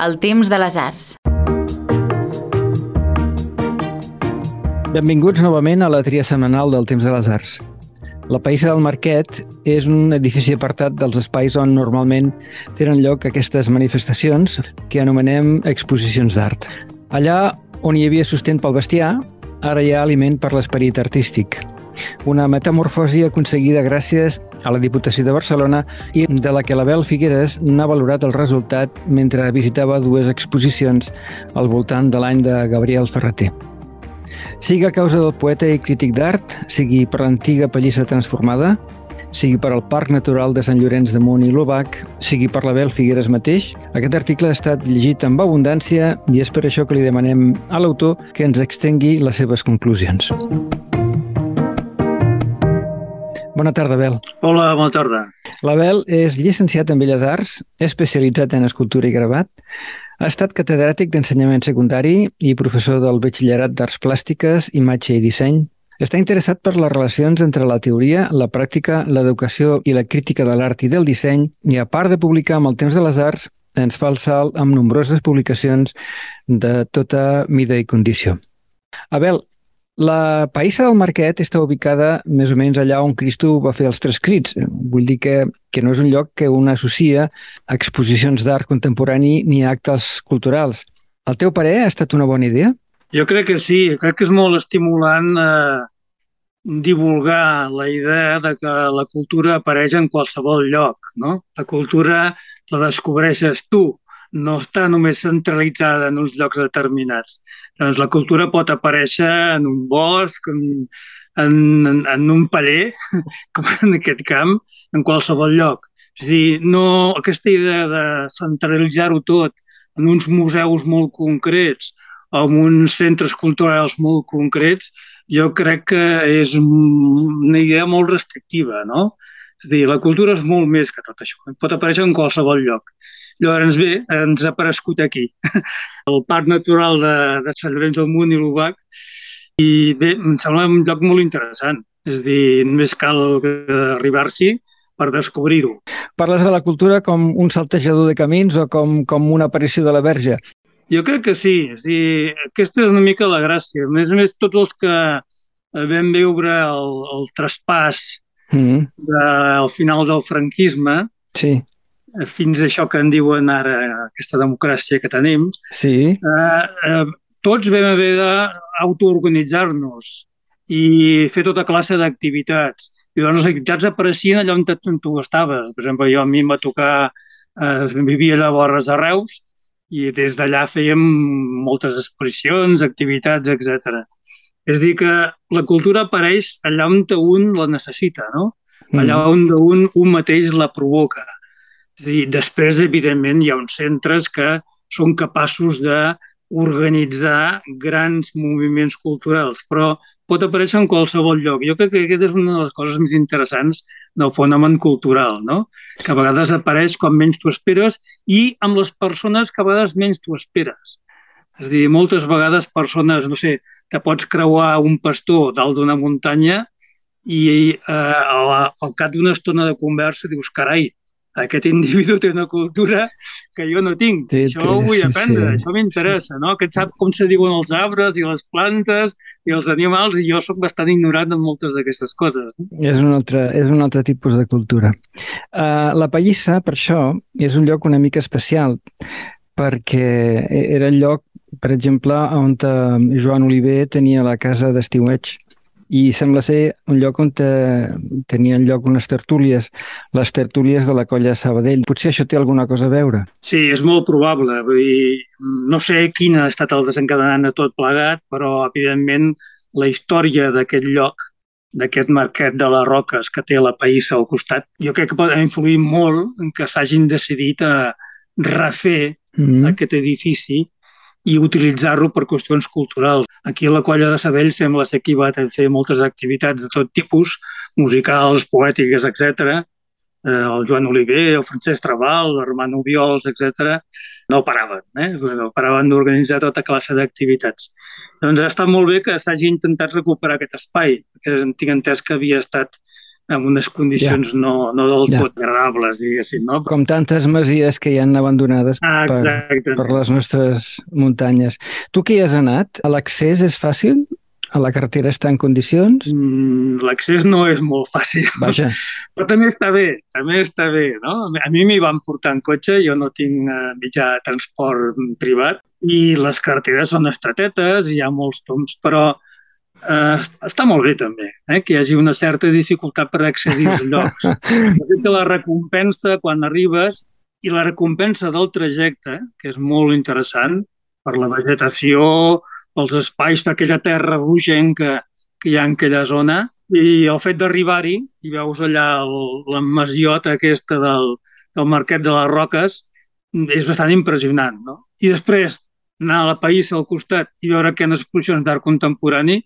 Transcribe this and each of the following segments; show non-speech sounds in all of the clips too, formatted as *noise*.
el temps de les arts. Benvinguts novament a la tria setmanal del Temps de les Arts. La Païssa del Marquet és un edifici apartat dels espais on normalment tenen lloc aquestes manifestacions que anomenem exposicions d'art. Allà on hi havia sostén pel bestiar, ara hi ha aliment per l'esperit artístic. Una metamorfosi aconseguida gràcies a la Diputació de Barcelona i de la que l'Abel Figueres n'ha valorat el resultat mentre visitava dues exposicions al voltant de l'any de Gabriel Ferreter. Sigui a causa del poeta i crític d'art, sigui per l'antiga pallissa transformada, sigui per al Parc Natural de Sant Llorenç de Munt i l'Obac, sigui per l'Abel Figueres mateix, aquest article ha estat llegit amb abundància i és per això que li demanem a l'autor que ens extengui les seves conclusions. Bona tarda, Abel. Hola, bona tarda. L'Abel és llicenciat en Belles Arts, especialitzat en escultura i gravat, ha estat catedràtic d'ensenyament secundari i professor del Batxillerat d'Arts Plàstiques, Imatge i Disseny. Està interessat per les relacions entre la teoria, la pràctica, l'educació i la crítica de l'art i del disseny i, a part de publicar amb el temps de les arts, ens fa el salt amb nombroses publicacions de tota mida i condició. Abel, la Païssa del Marquet està ubicada més o menys allà on Cristo va fer els tres crits. Vull dir que, que no és un lloc que un associa a exposicions d'art contemporani ni a actes culturals. El teu parer ha estat una bona idea? Jo crec que sí, crec que és molt estimulant eh, divulgar la idea de que la cultura apareix en qualsevol lloc. No? La cultura la descobreixes tu, no està només centralitzada en uns llocs determinats. Doncs la cultura pot aparèixer en un bosc, en, en, en un paller, *laughs* com en aquest camp, en qualsevol lloc. És a dir, no, aquesta idea de centralitzar-ho tot en uns museus molt concrets o en uns centres culturals molt concrets, jo crec que és una idea molt restrictiva, no? És a dir, la cultura és molt més que tot això. Pot aparèixer en qualsevol lloc. Llavors, bé, ens ha aparegut aquí, *laughs* el Parc Natural de, de Sant Llorenç del Munt i l'Ubac, i bé, em sembla un lloc molt interessant. És a dir, només cal arribar-s'hi per descobrir-ho. Parles de la cultura com un saltejador de camins o com, com una aparició de la verge? Jo crec que sí. És a dir, aquesta és una mica la gràcia. A més a més, tots els que vam veure el, el traspàs mm -hmm. del final del franquisme, sí fins a això que en diuen ara, aquesta democràcia que tenim, sí. eh, eh, tots vam haver d'autoorganitzar-nos i fer tota classe d'activitats. I llavors les activitats apareixien allà on, on tu estaves. Per exemple, jo a mi em va tocar, eh, vivia llavors a Reus i des d'allà fèiem moltes exposicions, activitats, etc. És dir, que la cultura apareix allà on un la necessita, no? Allà mm. on un, un mateix la provoca. És dir, després, evidentment, hi ha uns centres que són capaços de organitzar grans moviments culturals, però pot aparèixer en qualsevol lloc. Jo crec que aquesta és una de les coses més interessants del fenomen cultural, no? que a vegades apareix quan menys t'ho esperes i amb les persones que a vegades menys t'ho esperes. És dir, moltes vegades persones, no sé, te pots creuar un pastor dalt d'una muntanya i eh, al, al cap d'una estona de conversa dius, carai, aquest individu té una cultura que jo no tinc. Té, això té, ho vull aprendre, sí. això m'interessa, no? Aquest sap com se diuen els arbres i les plantes i els animals i jo sóc bastant ignorant en moltes d'aquestes coses. No? És, un altre, és un altre tipus de cultura. Uh, la Pallissa, per això, és un lloc una mica especial perquè era el lloc, per exemple, on Joan Oliver tenia la casa d'estiueig i sembla ser un lloc on te, tenien lloc unes tertúlies, les tertúlies de la colla Sabadell. Potser això té alguna cosa a veure? Sí, és molt probable. Vull dir, no sé quin ha estat el desencadenant de tot plegat, però, evidentment, la història d'aquest lloc, d'aquest marquet de les roques que té la Païssa al costat, jo crec que pot influir molt en que s'hagin decidit a refer mm -hmm. aquest edifici i utilitzar-lo per qüestions culturals. Aquí la Colla de Sabell sembla ser que hi va fer moltes activitats de tot tipus, musicals, poètiques, etc. Eh, el Joan Oliver, el Francesc Trabal, l'Armand Ubiols, etc. no paraven, eh? no paraven d'organitzar tota classe d'activitats. Doncs ha estat molt bé que s'hagi intentat recuperar aquest espai, perquè tinc entès que havia estat en unes condicions ja. no, no del ja. tot agradables, diguéssim. No? Com tantes masies que hi han abandonades ah, per, per les nostres muntanyes. Tu que hi has anat, l'accés és fàcil? A la carretera està en condicions? Mm, L'accés no és molt fàcil. Vaja. *laughs* Però també està bé, també està bé, no? A mi m'hi van portar en cotxe, jo no tinc uh, mitjà de transport privat, i les carreteres són estretetes, hi ha molts toms, però eh, està molt bé també, eh, que hi hagi una certa dificultat per accedir als llocs. *laughs* que la recompensa quan arribes i la recompensa del trajecte, que és molt interessant, per la vegetació, pels espais, per aquella terra rogenca que hi ha en aquella zona, i el fet d'arribar-hi i veus allà el, la masiota aquesta del, del Marquet de les Roques és bastant impressionant. No? I després anar a la País al costat i veure que en exposicions d'art contemporani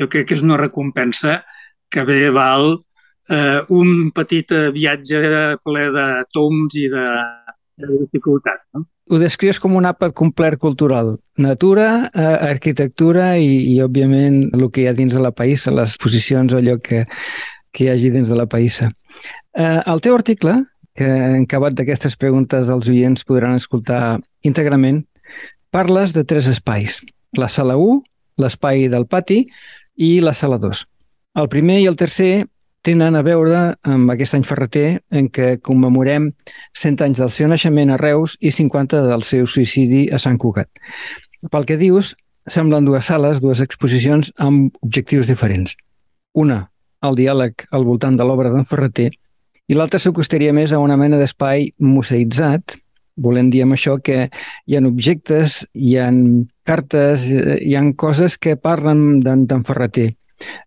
jo crec que és una recompensa que bé val eh, un petit eh, viatge ple de toms i de, de dificultat. No? Ho descrius com un àpat complet cultural. Natura, eh, arquitectura i, i, òbviament, el que hi ha dins de la païssa, les posicions o allò que, que hi hagi dins de la païssa. Eh, el teu article, que en acabat d'aquestes preguntes els oients podran escoltar íntegrament, parles de tres espais. La sala 1, l'espai del pati i la sala 2. El primer i el tercer tenen a veure amb aquest any ferreter en què commemorem 100 anys del seu naixement a Reus i 50 del seu suïcidi a Sant Cugat. Pel que dius, semblen dues sales, dues exposicions amb objectius diferents. Una, el diàleg al voltant de l'obra d'en Ferreter, i l'altra s'acostaria més a una mena d'espai museïtzat, volem dir amb això que hi ha objectes, hi ha cartes, hi han coses que parlen d'en Ferreter.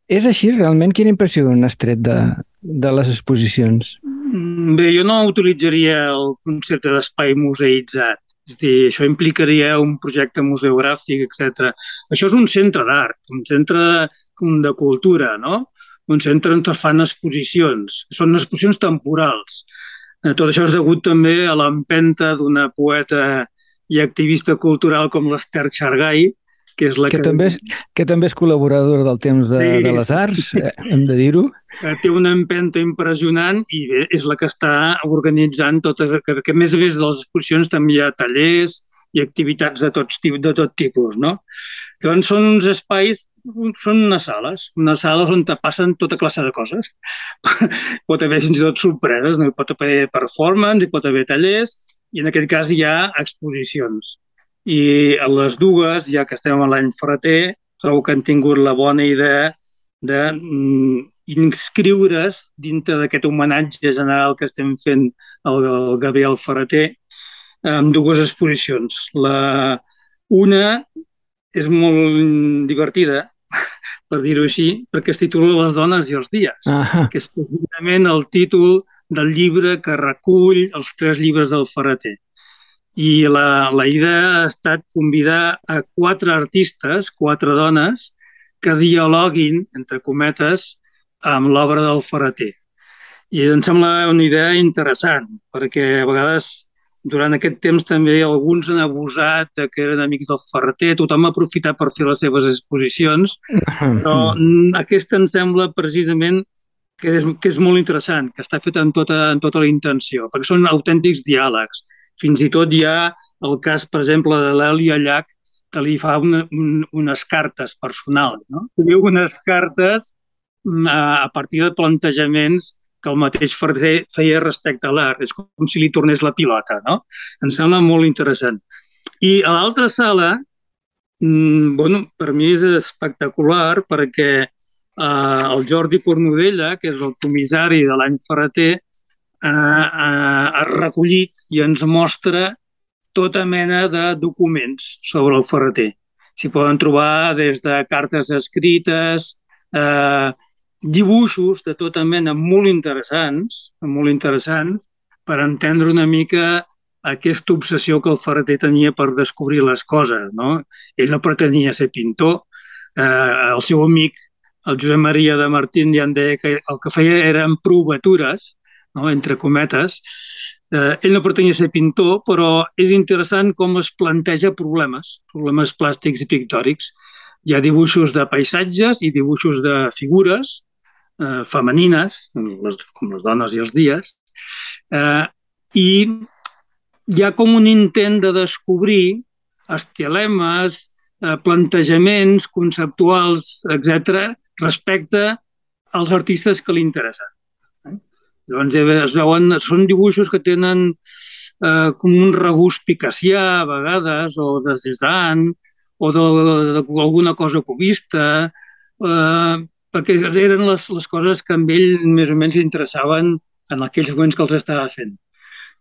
És així realment? Quina impressió n'has tret de, de les exposicions? Mm, bé, jo no utilitzaria el concepte d'espai museïtzat. És dir, això implicaria un projecte museogràfic, etc. Això és un centre d'art, un centre de cultura, no? Un centre on es fan exposicions. Són exposicions temporals. Eh, tot això és degut també a l'empenta d'una poeta i activista cultural com l'Ester Xargai, que és la que, que... També és, que també és col·laboradora del temps de, sí, de les arts. Eh, hem de dir-ho. Té una empenta impressionant i bé, és la que està organitzant tota, que, que a més a més de les exposicions també hi ha tallers i activitats de, tots, de tot tipus, no? Llavors són uns espais, són unes sales, unes sales on te passen tota classe de coses. *laughs* pot haver fins i tot sorpreses, no? pot haver performance, pot haver tallers, i en aquest cas hi ha exposicions. I a les dues, ja que estem a l'any Ferreter, trobo que han tingut la bona idea de mm, inscriure's dintre d'aquest homenatge general que estem fent al, al Gabriel Ferreter amb dues exposicions. La una és molt divertida, *laughs* per dir-ho així, perquè es titula Les dones i els dies, -huh. que és precisament el títol del llibre que recull els tres llibres del Ferreter. I la, la idea ha estat convidar a quatre artistes, quatre dones, que dialoguin, entre cometes, amb l'obra del Ferreter. I em sembla una idea interessant, perquè a vegades durant aquest temps també alguns han abusat de que eren amics del Ferreter, tothom ha aprofitat per fer les seves exposicions, però aquesta em sembla precisament que és, que és molt interessant, que està fet amb tota, amb tota la intenció, perquè són autèntics diàlegs. Fins i tot hi ha el cas, per exemple, de l'Èlia Llach, que li fa una, un, unes cartes personals. No? Diu unes cartes mm, a, a partir de plantejaments que el mateix Ferrer feia respecte a l'art. És com si li tornés la pilota. No? Em sembla molt interessant. I a l'altra sala, mmm, bueno, per mi és espectacular perquè eh, el Jordi Cornudella, que és el comissari de l'any Ferreter, eh, eh, ha recollit i ens mostra tota mena de documents sobre el Ferreter. S'hi poden trobar des de cartes escrites, eh, dibuixos de tota mena molt interessants, molt interessants, per entendre una mica aquesta obsessió que el Ferreter tenia per descobrir les coses. No? Ell no pretenia ser pintor, eh, el seu amic el Josep Maria de Martín ja en deia que el que feia eren provatures, no? entre cometes. Eh, ell no pretenia ser pintor, però és interessant com es planteja problemes, problemes plàstics i pictòrics. Hi ha dibuixos de paisatges i dibuixos de figures, eh, femenines, les, com les dones i els dies, eh, i hi ha com un intent de descobrir estilemes, eh, plantejaments conceptuals, etc respecte als artistes que li interessen. Eh? Llavors es veuen, són dibuixos que tenen eh, com un regust picassià a vegades, o de Cézanne, o d'alguna cosa cubista, eh, perquè eren les, les coses que amb ell més o menys interessaven en aquells moments que els estava fent.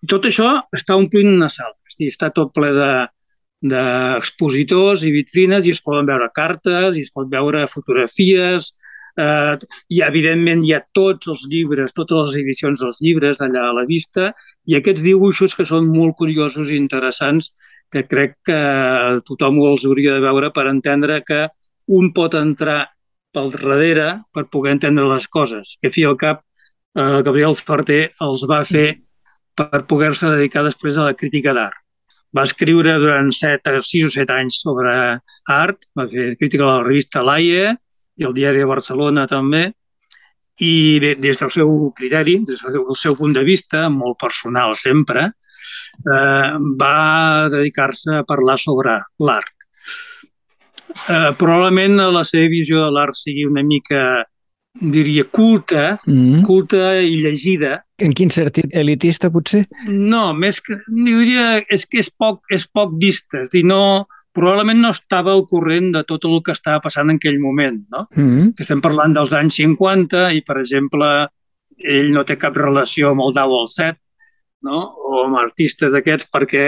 I tot això està omplint una sala, és dir, està tot ple de, d'expositors i vitrines i es poden veure cartes i es pot veure fotografies, eh, i evidentment hi ha tots els llibres, totes les edicions dels llibres allà a la vista i aquests dibuixos que són molt curiosos i interessants que crec que tothom els hauria de veure per entendre que un pot entrar pel darrere per poder entendre les coses. Que fi al cap, eh, Gabriel Ferter els va fer per poder-se dedicar després a la crítica d'art. Va escriure durant 7, 6 o 7 anys sobre art, va fer crítica a la revista Laie i el diari de Barcelona també, i bé, des del seu criteri, des del seu punt de vista, molt personal sempre, eh, va dedicar-se a parlar sobre l'art. Eh, probablement la seva visió de l'art sigui una mica, diria, culta, mm -hmm. culta i llegida. En quin sentit? Elitista, potser? No, més que, diria, és que és poc, és poc vista, és dir, no, probablement no estava al corrent de tot el que estava passant en aquell moment, no? Mm -hmm. Que estem parlant dels anys 50 i, per exemple, ell no té cap relació amb el Dau al Set, no? o amb artistes d'aquests perquè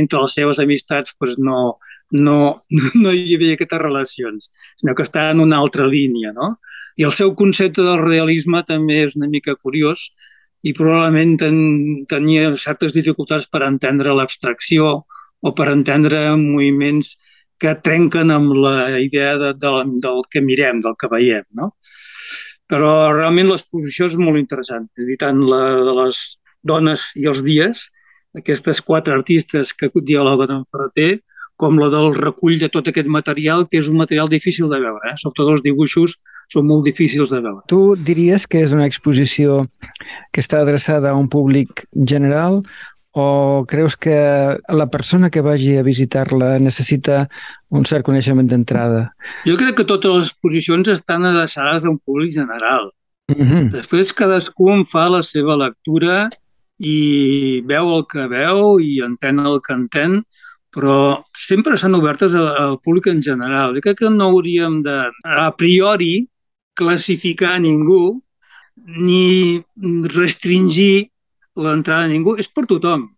entre les seves amistats pues, no, no, *laughs* no hi havia aquestes relacions, sinó que està en una altra línia. No? I el seu concepte del realisme també és una mica curiós i probablement ten, tenia certes dificultats per entendre l'abstracció o per entendre moviments que trenquen amb la idea de, de, del que mirem, del que veiem. No? Però realment l'exposició és molt interessant. És dir, tant la de les dones i els dies, aquestes quatre artistes que dialoguen amb Ferreter, com la del recull de tot aquest material, que és un material difícil de veure. Eh? Sobretot els dibuixos són molt difícils de veure. Tu diries que és una exposició que està adreçada a un públic general o creus que la persona que vagi a visitar-la necessita un cert coneixement d'entrada? Jo crec que totes les exposicions estan adreçades a un públic general. Mm -hmm. Després cadascú en fa la seva lectura i veu el que veu i entén el que entén, però sempre estan obertes al públic en general. Jo crec que no hauríem de, a priori, classificar ningú ni restringir l'entrada a ningú. És per tothom.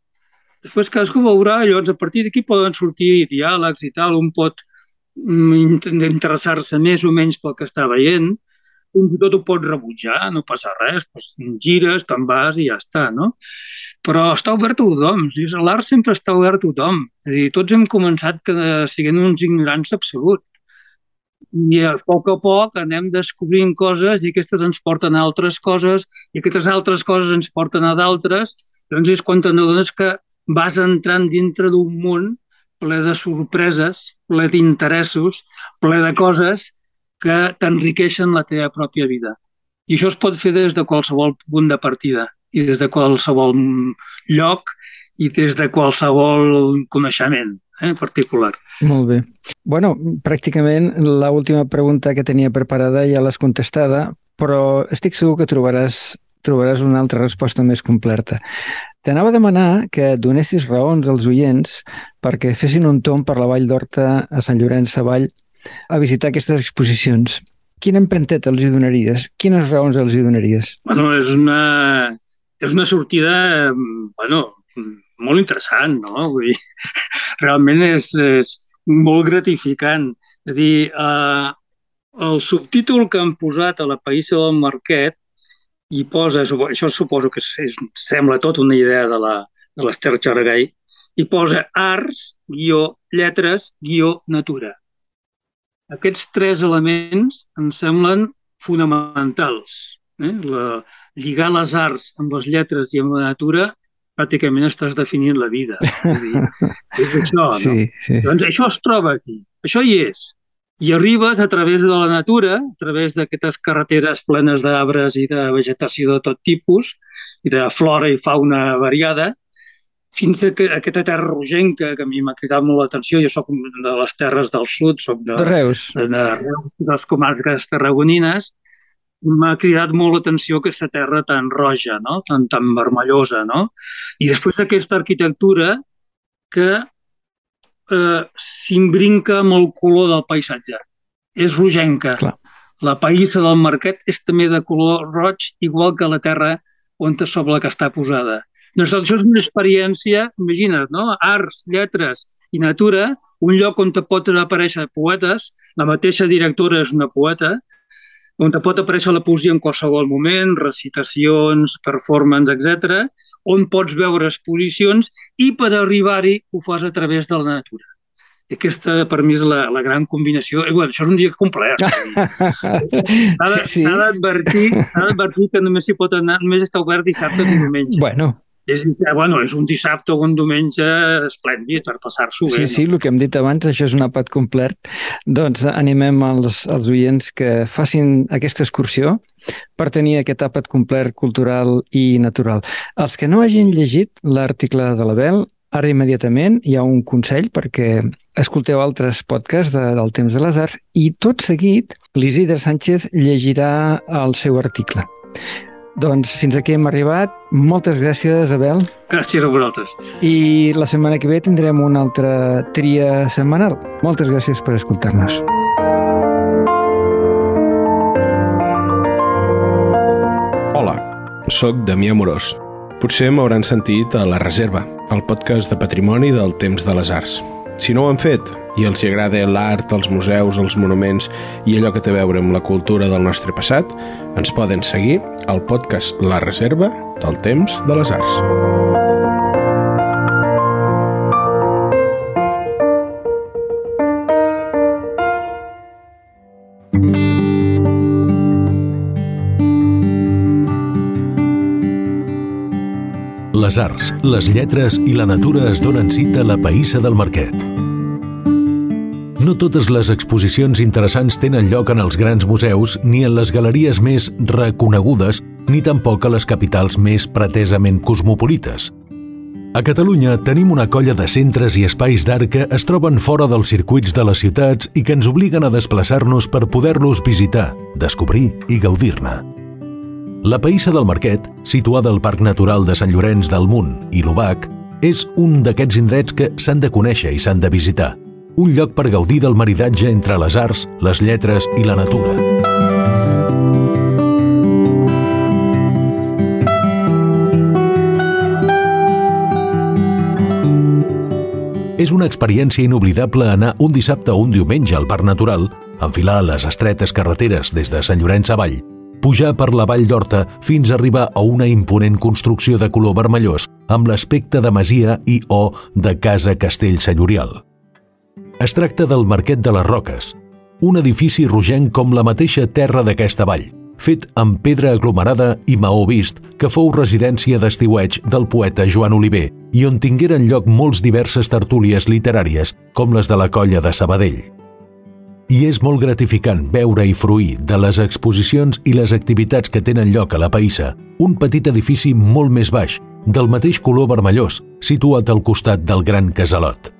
Després cadascú veurà, llavors a partir d'aquí poden sortir diàlegs i tal, un pot mm, interessar-se més o menys pel que està veient, fins i tot ho pots rebutjar, no passa res, doncs gires, te'n vas i ja està, no? Però està obert a tothom, l'art sempre està obert a tothom. És a dir, tots hem començat que siguent uns ignorants absoluts. I a poc a poc anem descobrint coses i aquestes ens porten a altres coses i aquestes altres coses ens porten a d'altres. Doncs és quan t'adones que vas entrant dintre d'un món ple de sorpreses, ple d'interessos, ple de coses que t'enriqueixen la teva pròpia vida. I això es pot fer des de qualsevol punt de partida i des de qualsevol lloc i des de qualsevol coneixement eh, particular. Molt bé. bueno, pràcticament l'última pregunta que tenia preparada ja l'has contestada, però estic segur que trobaràs trobaràs una altra resposta més completa. T'anava a demanar que donessis raons als oients perquè fessin un tom per la Vall d'Horta a Sant Llorenç Savall a visitar aquestes exposicions. Quina emprenteta els hi donaries? Quines raons els hi donaries? Bueno, és una, és una sortida bueno, molt interessant, no? Vull dir, *laughs* realment és, és molt gratificant. És a dir, eh, el subtítol que han posat a la Païssa del Marquet i posa, això suposo que és, sembla tot una idea de la de l'Ester Xaragall, i posa arts, guió, lletres, guió, natura. Aquests tres elements em semblen fonamentals. Eh? La, lligar les arts amb les lletres i amb la natura pràcticament estàs definint la vida. És, dir, *laughs* és això, no? Sí, sí. Doncs això es troba aquí, això hi és. i arribes a través de la natura, a través d'aquestes carreteres plenes d'arbres i de vegetació de tot tipus, i de flora i fauna variada, fins a que, aquesta terra rogenca, que a mi m'ha cridat molt l'atenció, jo sóc de les terres del sud, sóc de, de Reus, de, de, de les comarques tarragonines, m'ha cridat molt l'atenció aquesta terra tan roja, no? tan, tan vermellosa. No? I després d'aquesta arquitectura que eh, s'imbrinca amb el color del paisatge. És rogenca. Clar. La païssa del marquet és també de color roig, igual que la terra on sobre la que està posada. Doncs això és una experiència, imagina't, no? arts, lletres i natura, un lloc on te pot aparèixer poetes, la mateixa directora és una poeta, on te pot aparèixer la poesia en qualsevol moment, recitacions, performance, etc, on pots veure exposicions i per arribar-hi ho fas a través de la natura. I aquesta, per mi, és la, la gran combinació. I, bueno, això és un dia complet. *laughs* S'ha sí, sí. d'advertir que només s'hi pot anar, només està obert dissabtes i diumenges. Bueno, és, bueno, és un dissabte o un diumenge esplèndid per passar-s'ho bé. Sí, sí, no? el que hem dit abans, això és un àpat complet. Doncs animem els, els oients que facin aquesta excursió per tenir aquest àpat complet cultural i natural. Els que no hagin llegit l'article de l'Abel, ara immediatament hi ha un consell perquè escolteu altres podcasts de, del Temps de les Arts i tot seguit l'Isidre Sánchez llegirà el seu article. Doncs fins aquí hem arribat. Moltes gràcies, Abel. Gràcies a vosaltres. I la setmana que ve tindrem una altra tria setmanal. Moltes gràcies per escoltar-nos. Hola, sóc Damià Morós. Potser m'hauran sentit a La Reserva, el podcast de patrimoni del temps de les arts. Si no ho han fet i els agrada l'art, els museus, els monuments i allò que té a veure amb la cultura del nostre passat, ens poden seguir al podcast La Reserva del Temps de les Arts. Les arts, les lletres i la natura es donen cita a la Païssa del Marquet. No totes les exposicions interessants tenen lloc en els grans museus ni en les galeries més reconegudes ni tampoc a les capitals més pretesament cosmopolites. A Catalunya tenim una colla de centres i espais d'art que es troben fora dels circuits de les ciutats i que ens obliguen a desplaçar-nos per poder-los visitar, descobrir i gaudir-ne. La Païssa del Marquet, situada al Parc Natural de Sant Llorenç del Munt i l'Ubac, és un d'aquests indrets que s'han de conèixer i s'han de visitar. Un lloc per gaudir del maridatge entre les arts, les lletres i la natura. És una experiència inoblidable anar un dissabte o un diumenge al Parc Natural, enfilar les estretes carreteres des de Sant Llorenç avall pujar per la vall d'Horta fins a arribar a una imponent construcció de color vermellós amb l'aspecte de masia i o de casa castell senyorial. Es tracta del Marquet de les Roques, un edifici rogenc com la mateixa terra d'aquesta vall, fet amb pedra aglomerada i maó vist, que fou residència d'estiueig del poeta Joan Oliver i on tingueren lloc molts diverses tertúlies literàries, com les de la colla de Sabadell i és molt gratificant veure i fruir de les exposicions i les activitats que tenen lloc a la Païssa un petit edifici molt més baix, del mateix color vermellós, situat al costat del Gran Casalot.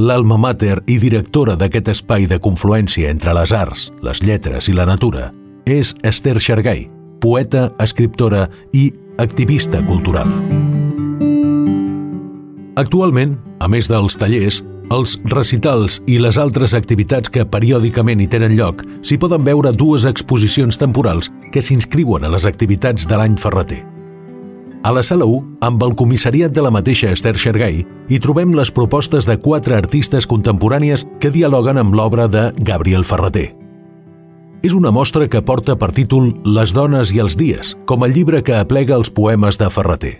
L'alma mater i directora d'aquest espai de confluència entre les arts, les lletres i la natura és Esther Xargai, poeta, escriptora i activista cultural. Actualment, a més dels tallers, els recitals i les altres activitats que periòdicament hi tenen lloc s'hi poden veure dues exposicions temporals que s'inscriuen a les activitats de l'any ferreter. A la sala 1, amb el comissariat de la mateixa Esther Xergai, hi trobem les propostes de quatre artistes contemporànies que dialoguen amb l'obra de Gabriel Ferreter. És una mostra que porta per títol Les dones i els dies, com el llibre que aplega els poemes de Ferreter.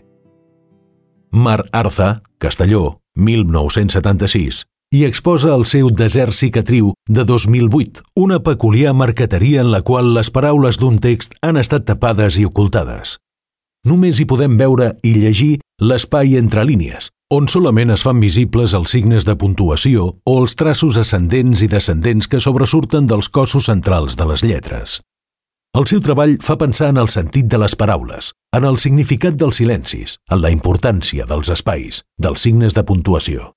Mar Arza, Castelló, 1976, i exposa el seu desert cicatriu de 2008, una peculiar marqueteria en la qual les paraules d'un text han estat tapades i ocultades. Només hi podem veure i llegir l'espai entre línies, on solament es fan visibles els signes de puntuació o els traços ascendents i descendents que sobresurten dels cossos centrals de les lletres. El seu treball fa pensar en el sentit de les paraules, en el significat dels silencis, en la importància dels espais, dels signes de puntuació.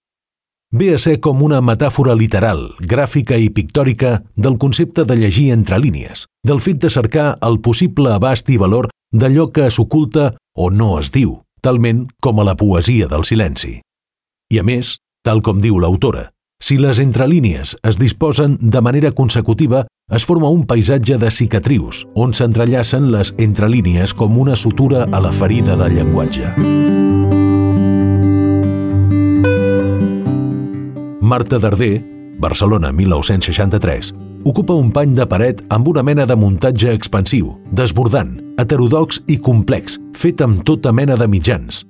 Ve a ser com una metàfora literal, gràfica i pictòrica del concepte de llegir entre línies, del fet de cercar el possible abast i valor d'allò que s'oculta o no es diu, talment com a la poesia del silenci. I a més, tal com diu l'autora, si les entrelínies es disposen de manera consecutiva, es forma un paisatge de cicatrius, on s'entrellacen les entrelínies com una sutura a la ferida del llenguatge. Marta Darder, Barcelona 1963, ocupa un pany de paret amb una mena de muntatge expansiu, desbordant, heterodox i complex, fet amb tota mena de mitjans.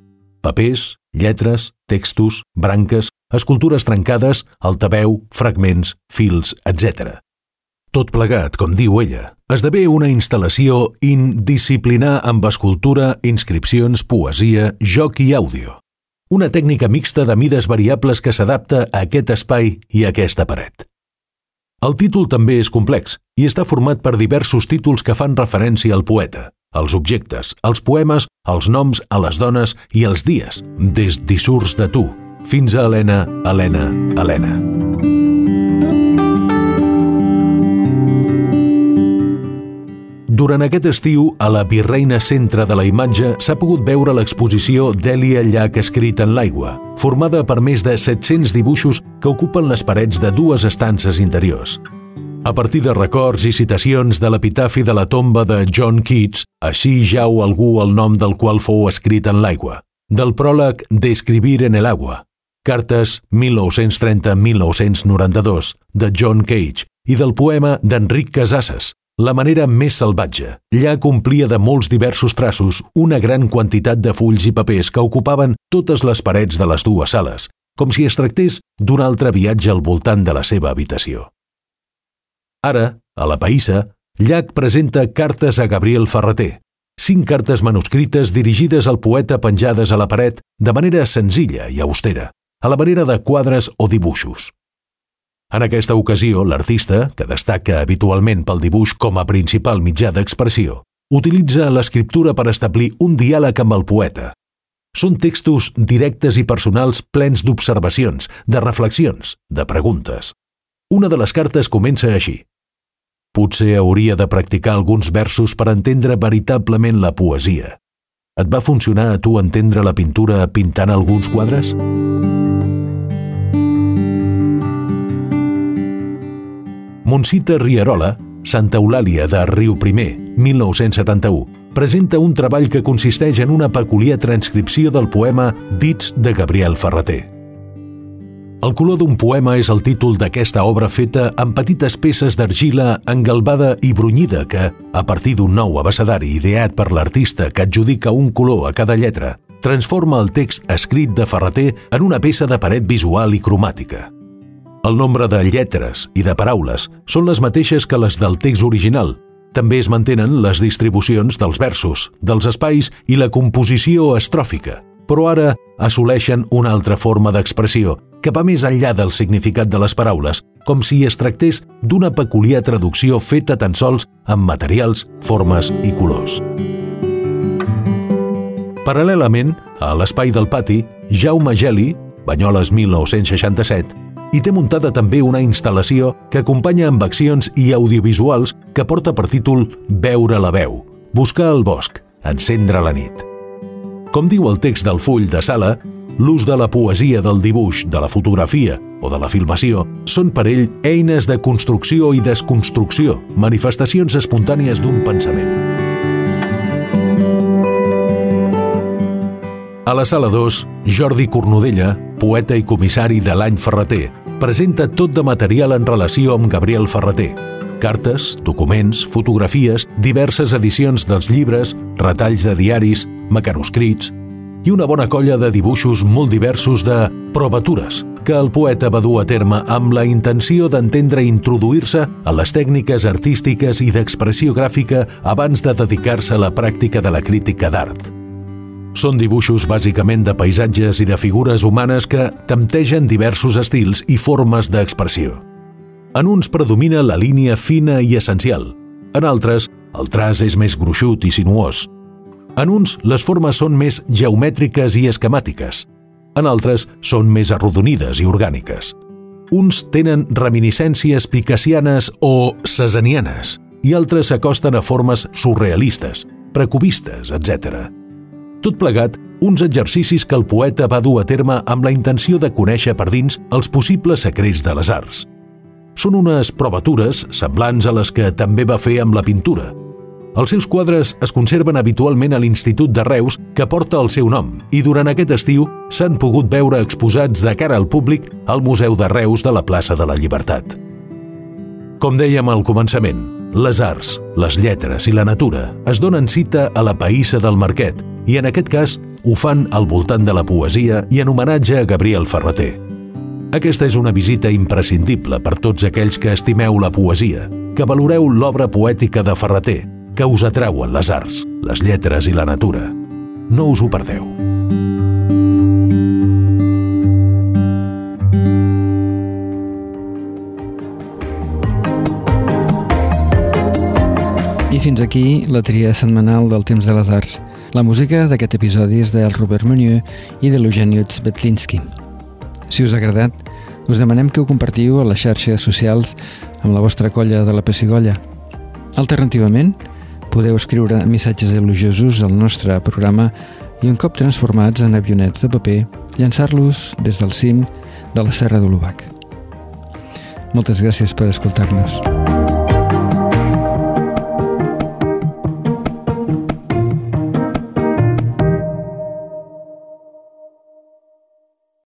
Papers, lletres, textos, branques, escultures trencades, altaveu, fragments, fils, etc. Tot plegat, com diu ella, esdevé una instal·lació indisciplinar amb escultura, inscripcions, poesia, joc i àudio. Una tècnica mixta de mides variables que s'adapta a aquest espai i a aquesta paret. El títol també és complex i està format per diversos títols que fan referència al poeta, als objectes, als poemes, als noms, a les dones i als dies, des d'Issurs de tu fins a Helena, Helena, Helena. Durant aquest estiu, a la Virreina Centre de la Imatge s'ha pogut veure l'exposició d'Èlia Llach escrit en l'aigua, formada per més de 700 dibuixos que ocupen les parets de dues estances interiors. A partir de records i citacions de l'epitafi de la tomba de John Keats, així jau algú el nom del qual fou escrit en l'aigua, del pròleg d'Escribir en el agua, cartes 1930-1992 de John Cage i del poema d'Enric Casasses, la manera més salvatge. Ja complia de molts diversos traços una gran quantitat de fulls i papers que ocupaven totes les parets de les dues sales, com si es tractés d'un altre viatge al voltant de la seva habitació. Ara, a la Païssa, Llach presenta cartes a Gabriel Ferreter, cinc cartes manuscrites dirigides al poeta penjades a la paret de manera senzilla i austera, a la manera de quadres o dibuixos. En aquesta ocasió, l'artista, que destaca habitualment pel dibuix com a principal mitjà d'expressió, utilitza l'escriptura per establir un diàleg amb el poeta. Són textos directes i personals plens d'observacions, de reflexions, de preguntes. Una de les cartes comença així. Potser hauria de practicar alguns versos per entendre veritablement la poesia. Et va funcionar a tu entendre la pintura pintant alguns quadres? Montsita Rierola, Santa Eulàlia de Riu Primer, 1971, presenta un treball que consisteix en una peculiar transcripció del poema Dits de Gabriel Ferreter. El color d'un poema és el títol d'aquesta obra feta amb petites peces d'argila engalbada i brunyida que, a partir d'un nou abecedari ideat per l'artista que adjudica un color a cada lletra, transforma el text escrit de Ferreter en una peça de paret visual i cromàtica. El nombre de lletres i de paraules són les mateixes que les del text original. També es mantenen les distribucions dels versos, dels espais i la composició estròfica, però ara assoleixen una altra forma d'expressió que va més enllà del significat de les paraules, com si es tractés d'una peculiar traducció feta tan sols amb materials, formes i colors. Paral·lelament, a l'espai del pati, Jaume Geli, Banyoles 1967, i té muntada també una instal·lació que acompanya amb accions i audiovisuals que porta per títol Veure la veu, buscar el bosc, encendre la nit. Com diu el text del full de sala, l'ús de la poesia del dibuix, de la fotografia o de la filmació són per ell eines de construcció i desconstrucció, manifestacions espontànies d'un pensament. A la sala 2, Jordi Cornudella, poeta i comissari de l'any Ferreter, presenta tot de material en relació amb Gabriel Ferreter. Cartes, documents, fotografies, diverses edicions dels llibres, retalls de diaris, mecanoscrits i una bona colla de dibuixos molt diversos de provatures que el poeta va dur a terme amb la intenció d'entendre i introduir-se a les tècniques artístiques i d'expressió gràfica abans de dedicar-se a la pràctica de la crítica d'art. Són dibuixos bàsicament de paisatges i de figures humanes que temptegen diversos estils i formes d'expressió. En uns predomina la línia fina i essencial. En altres, el traç és més gruixut i sinuós. En uns, les formes són més geomètriques i esquemàtiques. En altres, són més arrodonides i orgàniques. Uns tenen reminiscències picassianes o cesanianes i altres s'acosten a formes surrealistes, precubistes, etc. Tot plegat, uns exercicis que el poeta va dur a terme amb la intenció de conèixer per dins els possibles secrets de les arts. Són unes provatures semblants a les que també va fer amb la pintura – els seus quadres es conserven habitualment a l'Institut de Reus, que porta el seu nom, i durant aquest estiu s'han pogut veure exposats de cara al públic al Museu de Reus de la plaça de la Llibertat. Com dèiem al començament, les arts, les lletres i la natura es donen cita a la Païssa del Marquet i en aquest cas ho fan al voltant de la poesia i en homenatge a Gabriel Ferreter. Aquesta és una visita imprescindible per tots aquells que estimeu la poesia, que valoreu l'obra poètica de Ferreter que us atrauen les arts, les lletres i la natura. No us ho perdeu. Fins aquí la tria setmanal del Temps de les Arts. La música d'aquest episodi és del Robert Meunier i de l'Eugeniuts Betlinski. Si us ha agradat, us demanem que ho compartiu a les xarxes socials amb la vostra colla de la Pessigolles. Alternativament, Podeu escriure missatges elogiosos al nostre programa i un cop transformats en avionets de paper, llançar-los des del cim de la Serra d'Olobac. Moltes gràcies per escoltar-nos.